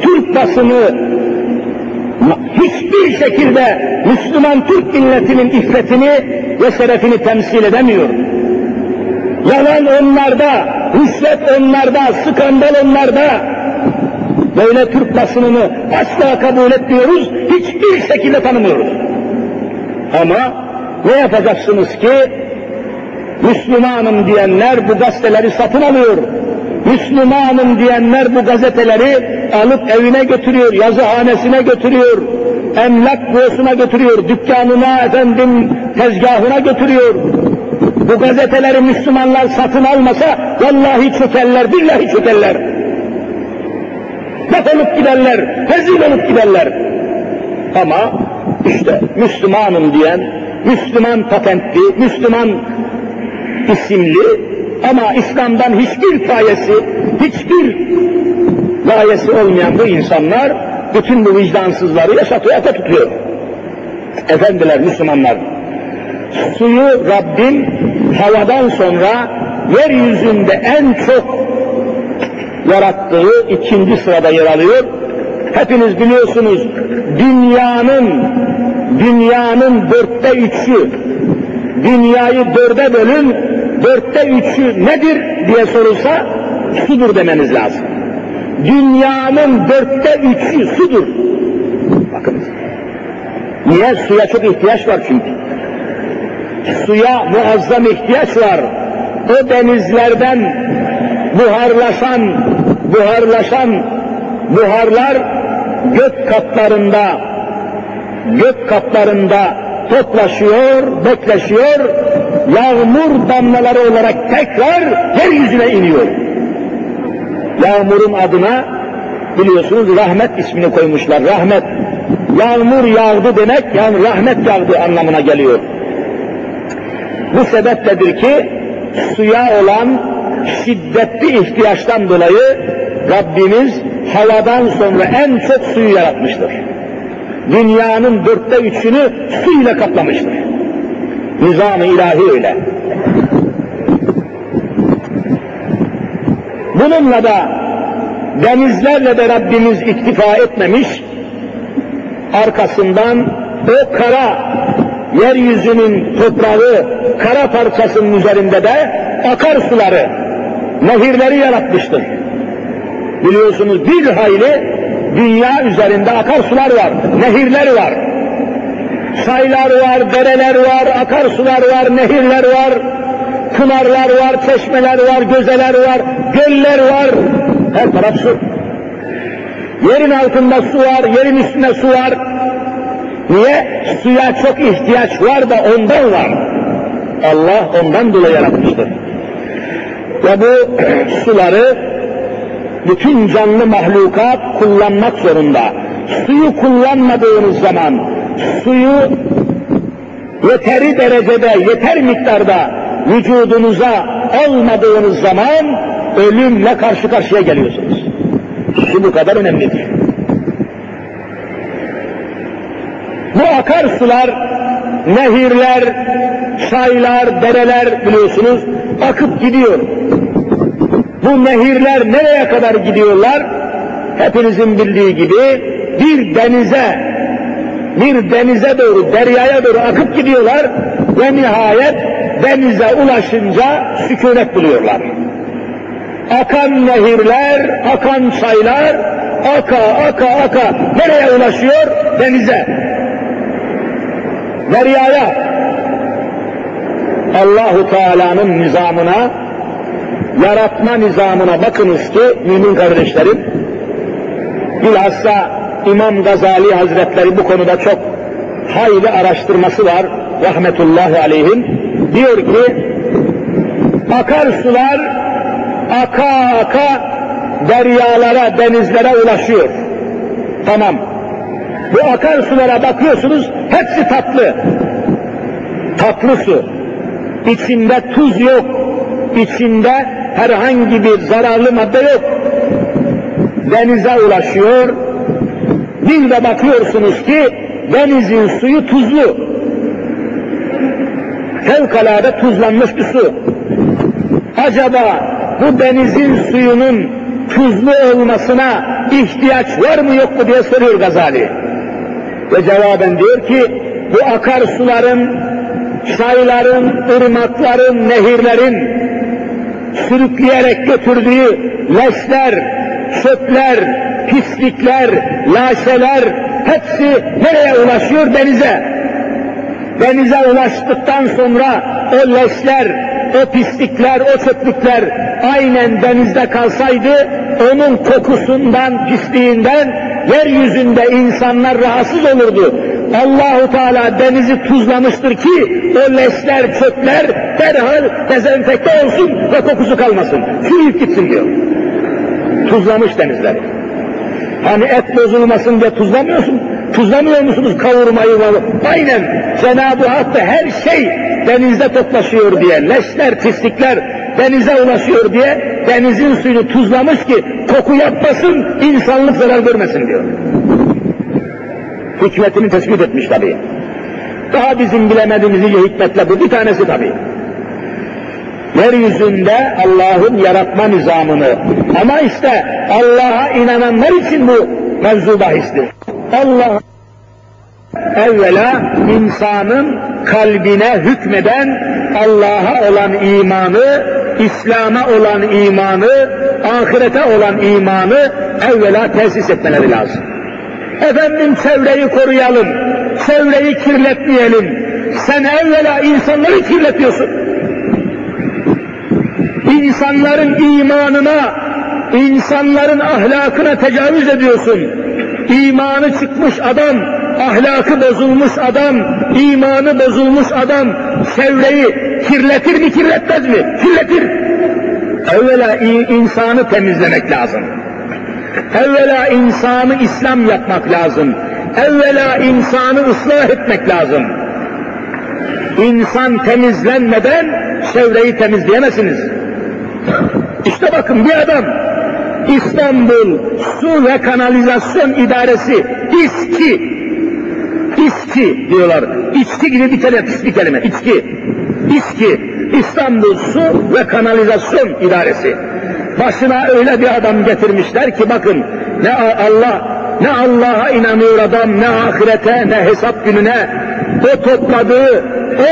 Türk basını hiçbir şekilde Müslüman Türk milletinin iffetini ve şerefini temsil edemiyor. Yalan onlarda, rüşvet onlarda, skandal onlarda. Böyle Türk basınını asla kabul etmiyoruz, hiçbir şekilde tanımıyoruz. Ama ne yapacaksınız ki? Müslümanım diyenler bu gazeteleri satın alıyor. Müslümanım diyenler bu gazeteleri alıp evine götürüyor, yazıhanesine götürüyor, emlak büyosuna götürüyor, dükkanına, efendim, tezgahına götürüyor. Bu gazeteleri Müslümanlar satın almasa vallahi çökerler, billahi çökerler. Defolup giderler, rezil olup giderler. Ama işte Müslümanım diyen, Müslüman patentli, Müslüman isimli ama İslam'dan hiçbir payesi, hiçbir gayesi olmayan bu insanlar bütün bu vicdansızları yaşatıyor, ata tutuyor. Efendiler, Müslümanlar, suyu Rabbim havadan sonra yeryüzünde en çok yarattığı ikinci sırada yer alıyor. Hepiniz biliyorsunuz dünyanın dünyanın dörtte üçü dünyayı dörde bölün dörtte üçü nedir diye sorulsa sudur demeniz lazım. Dünyanın dörtte üçü sudur. Bakınız. Niye? Suya çok ihtiyaç var çünkü. Suya muazzam ihtiyaç var. o denizlerden buharlaşan, buharlaşan buharlar gök katlarında, gök katlarında toplaşıyor, bekleşiyor, yağmur damlaları olarak tekrar yeryüzüne iniyor. Yağmurun adına biliyorsunuz rahmet ismini koymuşlar, rahmet. Yağmur yağdı demek, yani rahmet yağdı anlamına geliyor. Bu sebepledir ki suya olan şiddetli ihtiyaçtan dolayı Rabbimiz havadan sonra en çok suyu yaratmıştır. Dünyanın dörtte üçünü su ile kaplamıştır. Nizam-ı ilahi öyle. Bununla da denizlerle de Rabbimiz iktifa etmemiş, arkasından o kara yeryüzünün toprağı kara parçasının üzerinde de akarsuları, nehirleri yaratmıştır. Biliyorsunuz bir hayli dünya üzerinde akarsular var, nehirler var. Çaylar var, dereler var, akarsular var, nehirler var, pınarlar var, çeşmeler var, gözeler var, göller var. Her taraf su. Yerin altında su var, yerin üstünde su var. Niye? Suya çok ihtiyaç var da ondan var. Allah ondan dolayı yaratmıştır. Ve bu [clears throat] suları bütün canlı mahlukat kullanmak zorunda. Suyu kullanmadığınız zaman, suyu yeteri derecede, yeter miktarda vücudunuza almadığınız zaman ölümle karşı karşıya geliyorsunuz. Su bu kadar önemlidir. Bu akarsular, nehirler, çaylar, dereler biliyorsunuz akıp gidiyor. Bu nehirler nereye kadar gidiyorlar? Hepinizin bildiği gibi bir denize, bir denize doğru, deryaya doğru akıp gidiyorlar ve nihayet denize ulaşınca sükunet buluyorlar. Akan nehirler, akan çaylar, aka aka aka nereye ulaşıyor? Denize. Deryaya. Allahu Teala'nın nizamına, yaratma nizamına bakınız ki mümin kardeşlerim, bilhassa İmam Gazali Hazretleri bu konuda çok hayli araştırması var, rahmetullahi aleyhim. Diyor ki, akarsular aka aka deryalara, denizlere ulaşıyor. Tamam. Bu akarsulara bakıyorsunuz, hepsi tatlı. Tatlı su. İçinde tuz yok. İçinde herhangi bir zararlı madde yok. Denize ulaşıyor. Bir de bakıyorsunuz ki denizin suyu tuzlu. Fevkalade tuzlanmış bir su. Acaba bu denizin suyunun tuzlu olmasına ihtiyaç var mı yok mu diye soruyor Gazali. Ve cevaben diyor ki bu akarsuların, çayların, ırmakların, nehirlerin sürükleyerek götürdüğü leşler, çöpler, pislikler, laşeler hepsi nereye ulaşıyor? Denize. Denize ulaştıktan sonra o leşler, o pislikler, o çöplükler aynen denizde kalsaydı onun kokusundan, pisliğinden yeryüzünde insanlar rahatsız olurdu. Allahu Teala denizi tuzlamıştır ki o leşler, çöpler derhal dezenfekte olsun ve kokusu kalmasın. Çürüyüp gitsin diyor. Tuzlamış denizleri. Hani et bozulmasın diye tuzlamıyorsun. Tuzlamıyor musunuz kavurmayı? Aynen. Cenab-ı Hak da her şey denizde toplaşıyor diye, leşler, pislikler denize ulaşıyor diye denizin suyunu tuzlamış ki koku yapmasın, insanlık zarar görmesin diyor. Hikmetini tespit etmiş tabi. Daha bizim bilemediğimiz nice hikmetler bu bir tanesi tabi. Yeryüzünde Allah'ın yaratma nizamını ama işte Allah'a inananlar için bu mevzu bahistir. Allah evvela insanın kalbine hükmeden Allah'a olan imanı, İslam'a olan imanı, ahirete olan imanı evvela tesis etmeleri lazım. Efendim çevreyi koruyalım, çevreyi kirletmeyelim. Sen evvela insanları kirletiyorsun. İnsanların imanına, insanların ahlakına tecavüz ediyorsun. İmanı çıkmış adam, ahlakı bozulmuş adam, imanı bozulmuş adam çevreyi kirletir mi kirletmez mi? Kirletir. Evvela insanı temizlemek lazım. Evvela insanı İslam yapmak lazım. Evvela insanı ıslah etmek lazım. İnsan temizlenmeden çevreyi temizleyemezsiniz. İşte bakın bir adam İstanbul Su ve Kanalizasyon İdaresi İSKİ İSKİ diyorlar. İçki gibi bir kelime, pis bir kelime. İçki. İSKİ. İstanbul Su ve Kanalizasyon İdaresi. Başına öyle bir adam getirmişler ki bakın ne Allah ne Allah'a inanıyor adam ne ahirete ne hesap gününe o topladığı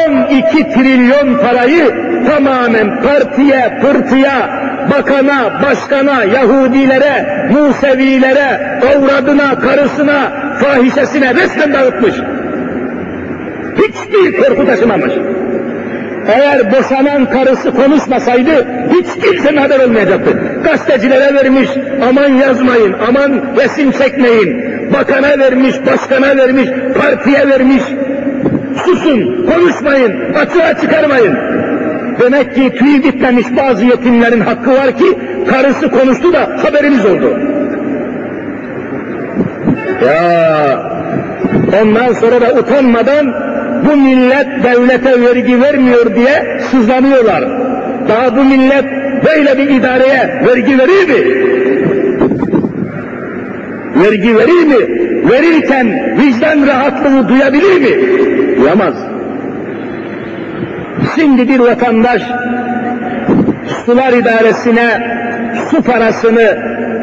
12 trilyon parayı tamamen partiye, pırtıya, bakana, başkana, Yahudilere, Musevilere, avradına, karısına, fahişesine resmen dağıtmış. Hiçbir korku taşımamış. Eğer boşanan karısı konuşmasaydı hiç kimsenin haber olmayacaktı. Gazetecilere vermiş, aman yazmayın, aman resim çekmeyin. Bakana vermiş, başkana vermiş, partiye vermiş. Susun, konuşmayın, açığa çıkarmayın. Demek ki tüy bitmemiş bazı yetimlerin hakkı var ki karısı konuştu da haberimiz oldu. Ya ondan sonra da utanmadan bu millet devlete vergi vermiyor diye sızlanıyorlar. Daha bu millet böyle bir idareye vergi verir mi? Vergi verir mi? Verirken vicdan rahatlığı duyabilir mi? Duyamaz. Şimdi bir vatandaş sular idaresine su parasını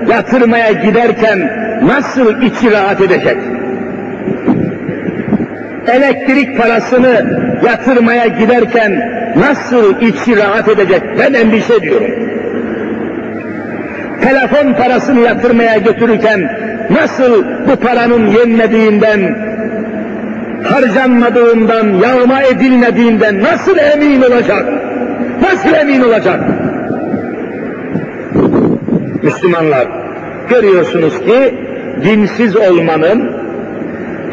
yatırmaya giderken nasıl içi rahat edecek? Elektrik parasını yatırmaya giderken nasıl içi rahat edecek? Ben endişe ediyorum. Telefon parasını yatırmaya götürürken nasıl bu paranın yenmediğinden, harcanmadığından, yağma edilmediğinden nasıl emin olacak? Nasıl emin olacak? Müslümanlar, görüyorsunuz ki dinsiz olmanın,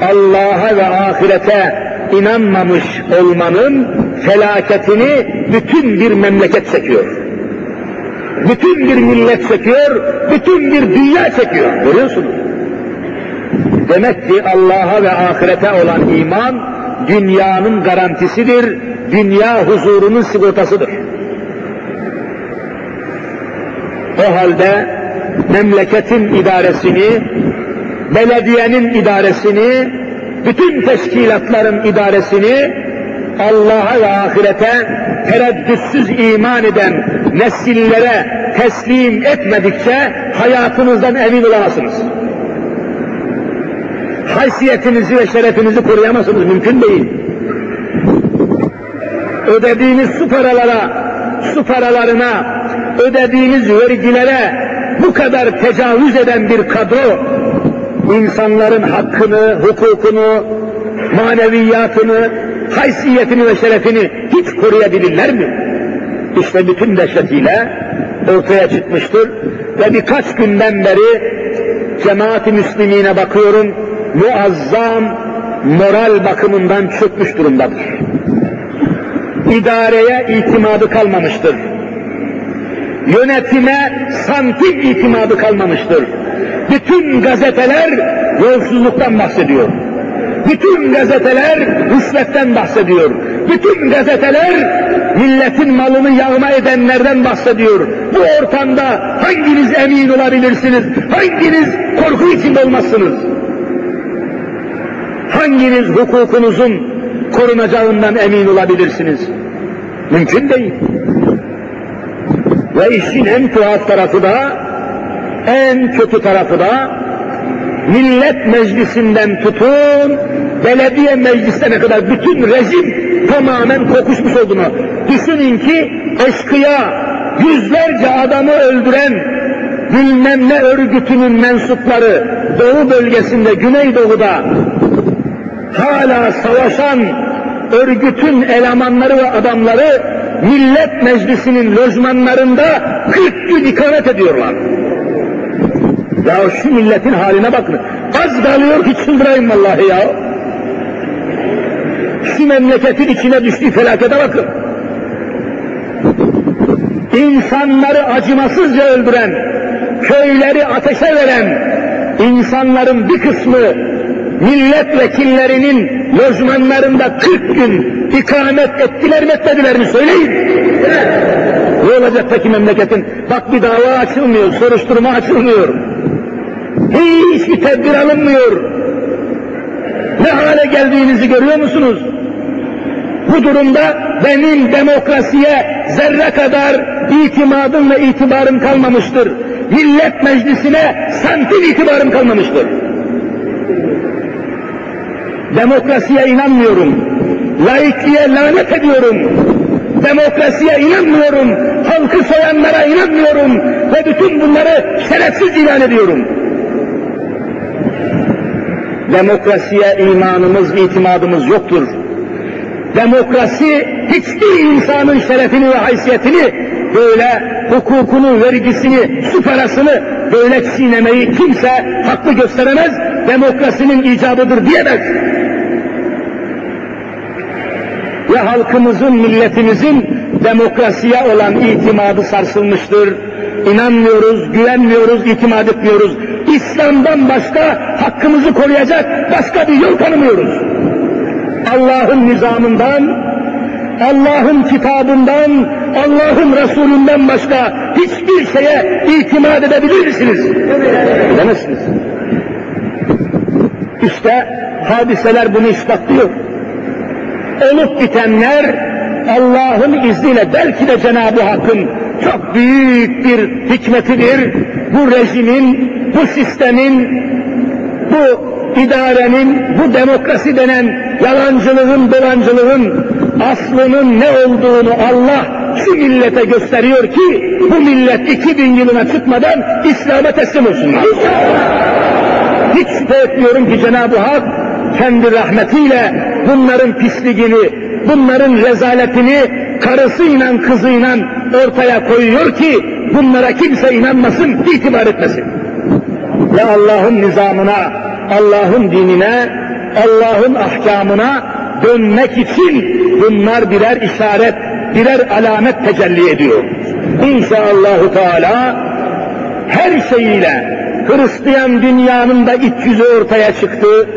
Allah'a ve ahirete inanmamış olmanın felaketini bütün bir memleket çekiyor. Bütün bir millet çekiyor, bütün bir dünya çekiyor. Görüyorsunuz. Demek ki Allah'a ve ahirete olan iman dünyanın garantisidir, dünya huzurunun sigortasıdır. O halde memleketin idaresini, belediyenin idaresini, bütün teşkilatların idaresini Allah'a ve ahirete tereddütsüz iman eden nesillere teslim etmedikçe hayatınızdan emin olamazsınız. Haysiyetinizi ve şerefinizi koruyamazsınız, mümkün değil. Ödediğiniz su paralara, su paralarına, ödediğiniz vergilere bu kadar tecavüz eden bir kadro, insanların hakkını, hukukunu, maneviyatını, haysiyetini ve şerefini hiç koruyabilirler mi? İşte bütün dehşetiyle ortaya çıkmıştır ve birkaç günden beri cemaat-i müslimine bakıyorum, muazzam moral bakımından çökmüş durumdadır. İdareye itimadı kalmamıştır. Yönetime santim itimadı kalmamıştır. Bütün gazeteler yolsuzluktan bahsediyor. Bütün gazeteler rüşvetten bahsediyor. Bütün gazeteler milletin malını yağma edenlerden bahsediyor. Bu ortamda hanginiz emin olabilirsiniz? Hanginiz korku içinde olmazsınız? Hanginiz hukukunuzun korunacağından emin olabilirsiniz? Mümkün değil. Ve işin en tuhaf tarafı da, en kötü tarafı da, millet meclisinden tutun, belediye meclisine kadar bütün rejim tamamen kokuşmuş olduğunu. Düşünün ki eşkıya, yüzlerce adamı öldüren bilmem ne örgütünün mensupları Doğu bölgesinde, Güneydoğu'da hala savaşan örgütün elemanları ve adamları Millet Meclisi'nin lojmanlarında 40 gün ikamet ediyorlar. Ya şu milletin haline bakın. Az kalıyor ki çıldırayım vallahi ya. Şu memleketin içine düştüğü felakete bakın. İnsanları acımasızca öldüren, köyleri ateşe veren, insanların bir kısmı milletvekillerinin lojmanlarında 40 gün ikamet ettiler mi etmediler mi söyleyin. Ne olacak peki memleketin? Bak bir dava açılmıyor, soruşturma açılmıyor. Hiçbir tedbir alınmıyor. Ne hale geldiğinizi görüyor musunuz? Bu durumda benim demokrasiye zerre kadar itimadım ve itibarım kalmamıştır. Millet meclisine santim itibarım kalmamıştır. Demokrasiye inanmıyorum. Laikliğe lanet ediyorum. Demokrasiye inanmıyorum. Halkı soyanlara inanmıyorum. Ve bütün bunları şerefsiz ilan ediyorum. Demokrasiye imanımız, itimadımız yoktur. Demokrasi hiçbir insanın şerefini ve haysiyetini böyle hukukunu, vergisini, su parasını böyle çiğnemeyi kimse haklı gösteremez, demokrasinin icabıdır diyemez. Ve halkımızın, milletimizin demokrasiye olan itimadı sarsılmıştır. İnanmıyoruz, güvenmiyoruz, itimat etmiyoruz. İslam'dan başka hakkımızı koruyacak başka bir yol tanımıyoruz. Allah'ın nizamından, Allah'ın kitabından, Allah'ın Resulünden başka hiçbir şeye itimat edebilir misiniz? Edemezsiniz. İşte hadiseler bunu ispatlıyor. Olup bitenler Allah'ın izniyle belki de Cenab-ı Hakk'ın çok büyük bir hikmetidir. Bu rejimin, bu sistemin, bu idarenin, bu demokrasi denen yalancılığın, dolancılığın aslının ne olduğunu Allah şu millete gösteriyor ki bu millet 2000 yılına çıkmadan İslam'a teslim olsunlar. Hiç şüphe etmiyorum ki Cenab-ı Hak kendi rahmetiyle bunların pisliğini, bunların rezaletini karısıyla kızıyla ortaya koyuyor ki bunlara kimse inanmasın, itibar etmesin. Ve Allah'ın nizamına, Allah'ın dinine, Allah'ın ahkamına dönmek için bunlar birer işaret, birer alamet tecelli ediyor. İnşallahü Teala her şeyiyle Hristiyan dünyanın da iç yüzü ortaya çıktı.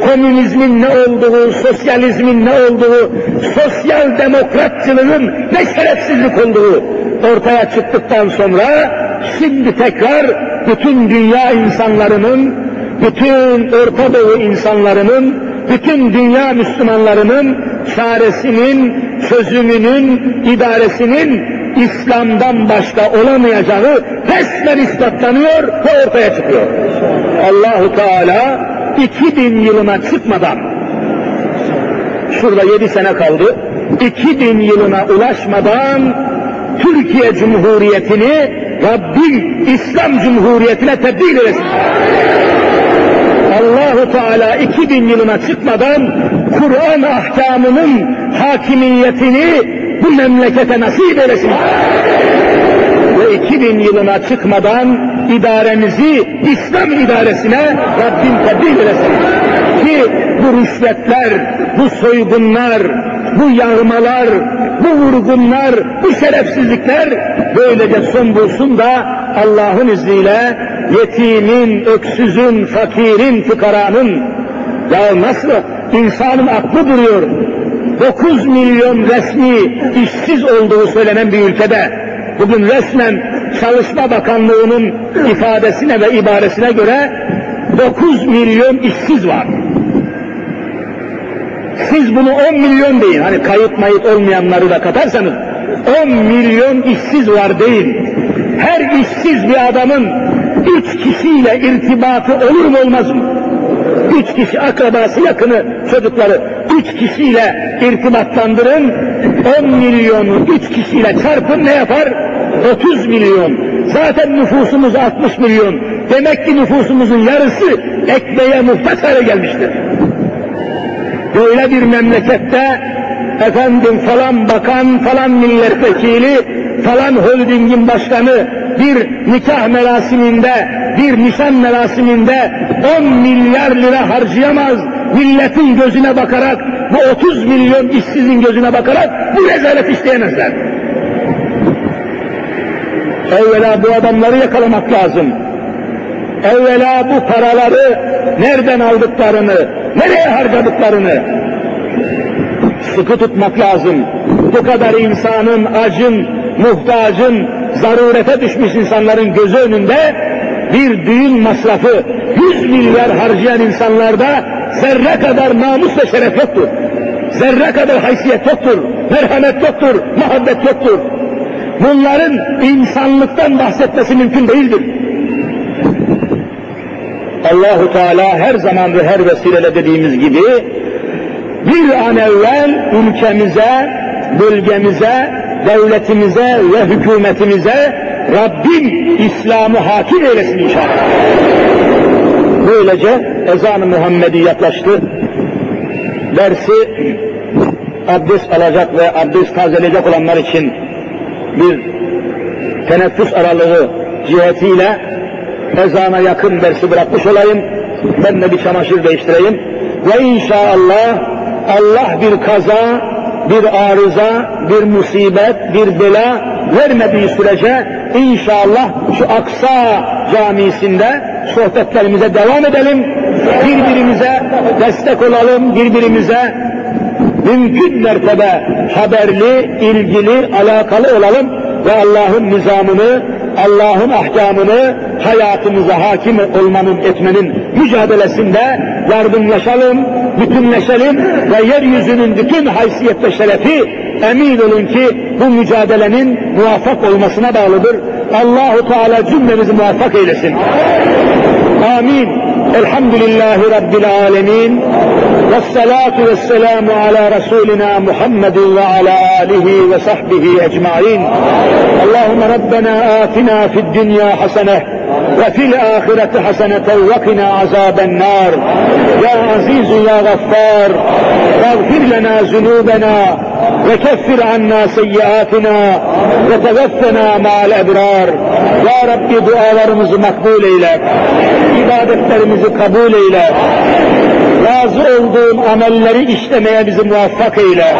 Komünizmin ne olduğu, sosyalizmin ne olduğu, sosyal demokratçılığın ne şerefsizlik olduğu ortaya çıktıktan sonra şimdi tekrar bütün dünya insanlarının, bütün Orta Doğu insanlarının, bütün dünya Müslümanlarının çaresinin, çözümünün, idaresinin İslam'dan başka olamayacağı resmen ispatlanıyor ve ortaya çıkıyor. Allahu Teala 2000 yılına çıkmadan şurada 7 sene kaldı. 2000 yılına ulaşmadan Türkiye Cumhuriyeti'ni Rabbim İslam Cumhuriyeti'ne tebdil etsin. Allahu Teala 2000 yılına çıkmadan Kur'an ahkamının hakimiyetini bu memlekete nasip eylesin. Ve 2000 yılına çıkmadan idaremizi İslam idaresine Rabbim tebdil eylesin. Ki bu rüşvetler, bu soygunlar, bu yağmalar, bu vurgunlar, bu şerefsizlikler böylece son bulsun da Allah'ın izniyle yetimin, öksüzün, fakirin, fukaranın ya nasıl insanın aklı duruyor 9 milyon resmi işsiz olduğu söylenen bir ülkede bugün resmen Çalışma Bakanlığı'nın ifadesine ve ibaresine göre 9 milyon işsiz var. Siz bunu 10 milyon deyin. Hani kayıt mayıt olmayanları da katarsanız 10 milyon işsiz var deyin. Her işsiz bir adamın üç kişiyle irtibatı olur mu olmaz mı? Üç kişi akrabası yakını çocukları üç kişiyle irtibatlandırın. 10 milyonu üç kişiyle çarpın ne yapar? 30 milyon. Zaten nüfusumuz 60 milyon. Demek ki nüfusumuzun yarısı ekmeğe muhtaç hale gelmiştir. Böyle bir memlekette efendim falan bakan, falan milletvekili, falan holdingin başkanı bir nikah merasiminde, bir nişan merasiminde 10 milyar lira harcayamaz, milletin gözüne bakarak, bu 30 milyon işsizin gözüne bakarak bu rezalet isteyemezler. Evvela bu adamları yakalamak lazım. Evvela bu paraları nereden aldıklarını, nereye harcadıklarını sıkı tutmak lazım. Bu kadar insanın, acın, muhtacın, zarurete düşmüş insanların gözü önünde bir düğün masrafı 100 milyar harcayan insanlarda zerre kadar namus ve şeref yoktur. Zerre kadar haysiyet yoktur, merhamet yoktur, muhabbet yoktur. Bunların insanlıktan bahsetmesi mümkün değildir. Allahu Teala her zaman ve her vesileyle dediğimiz gibi bir an evvel ülkemize, bölgemize, devletimize ve hükümetimize Rabbim İslam'ı hakim eylesin inşallah. Böylece ezan-ı Muhammedi yaklaştı. Dersi abdest alacak ve abdest tazeleyecek olanlar için bir teneffüs aralığı cihetiyle ezana yakın dersi bırakmış olayım. Ben de bir çamaşır değiştireyim. Ve inşallah Allah bir kaza, bir arıza, bir musibet, bir bela vermediği sürece inşallah şu Aksa camisinde sohbetlerimize devam edelim. Birbirimize destek olalım, birbirimize mümkün mertebe haberli, ilgili, alakalı olalım ve Allah'ın nizamını, Allah'ın ahkamını hayatımıza hakim olmanın, etmenin mücadelesinde yardımlaşalım, bütünleşelim ve yeryüzünün bütün haysiyet ve şerefi emin olun ki bu mücadelenin muvaffak olmasına bağlıdır. Allahu Teala cümlemizi muvaffak eylesin. Amin. Elhamdülillahi Rabbil alemin. والصلاة والسلام على رسولنا محمد وعلى آله وصحبه أجمعين. اللهم ربنا آتنا في الدنيا حسنة وفي الآخرة حسنة وقنا عذاب النار. يا عزيز يا غفار واغفر لنا ذنوبنا وكفر عنا سيئاتنا وتوفنا مع الأبرار. يا رب dualarımızı makbul eyle ibadetlerimizi kabul eyle razı olduğun amelleri işlemeye bizi muvaffak eyle.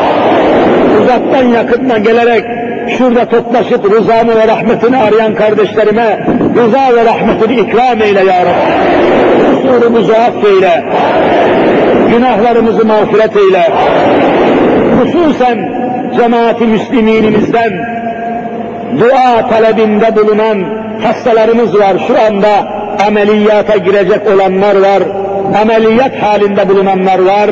Uzaktan yakından gelerek şurada toplaşıp rızanı ve rahmetini arayan kardeşlerime rıza ve rahmetini ikram eyle ya Rabbi. Kusurumuzu affeyle. Günahlarımızı mağfiret eyle. Hususen cemaati müsliminimizden dua talebinde bulunan hastalarımız var. Şu anda ameliyata girecek olanlar var ameliyat halinde bulunanlar var.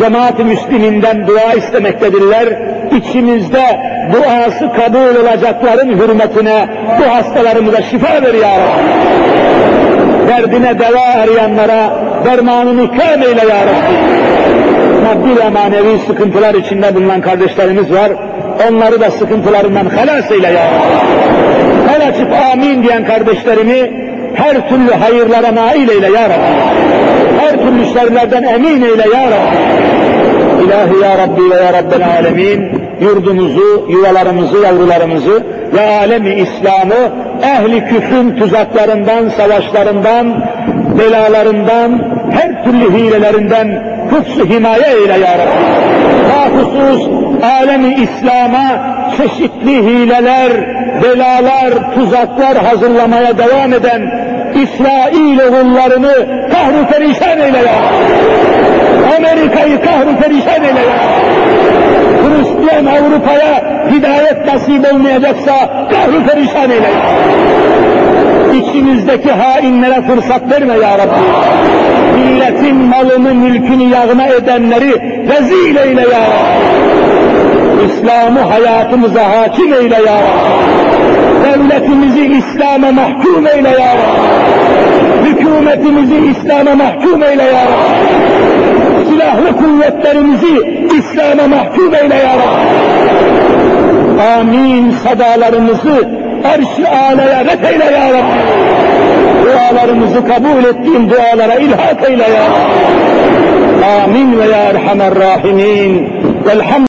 Cemaat-i Müsliminden dua istemektedirler. İçimizde duası kabul olacakların hürmetine bu hastalarımıza şifa ver ya Rabbi. Derdine deva arayanlara dermanını ikram eyle ya Rabbi. Maddi ve manevi sıkıntılar içinde bulunan kardeşlerimiz var. Onları da sıkıntılarından halas eyle ya Rabbi. El açıp amin diyen kardeşlerimi her türlü hayırlara nail eyle ya Rabbi. Her türlü şerlerden emin eyle ya Rabbi. İlahi ya Rabbi ve ya Rabbel alemin yurdumuzu, yuvalarımızı, yavrularımızı ve alemi İslam'ı ehli küfrün tuzaklarından, savaşlarından, belalarından, her türlü hilelerinden kutsu himaye eyle ya Rabbi. Bahusus alemi İslam'a çeşitli hileler, belalar, tuzaklar hazırlamaya devam eden İsrail oğullarını kahru perişan eyle ya. Amerika'yı kahru perişan eyle ya. Hristiyan Avrupa'ya hidayet nasip olmayacaksa kahru perişan eyle ya. İçimizdeki hainlere fırsat verme ya Rabbi. Milletin malını, mülkünü yağma edenleri rezil eyle ya Rabbi. İslam'ı hayatımıza hakim eyle ya Rabbi. Devletimizi İslam'a mahkum eyle ya Rabbi. Hükümetimizi İslam'a mahkum eyle ya Rabbi. Silahlı kuvvetlerimizi İslam'a mahkum eyle ya Rabbi. Amin sadalarımızı arş-ı alaya ret eyle ya Rabbi. Dualarımızı kabul ettiğin dualara ilhak eyle ya Rabbi. Ve ya Erhamer Rahimin. Velhamdülillah.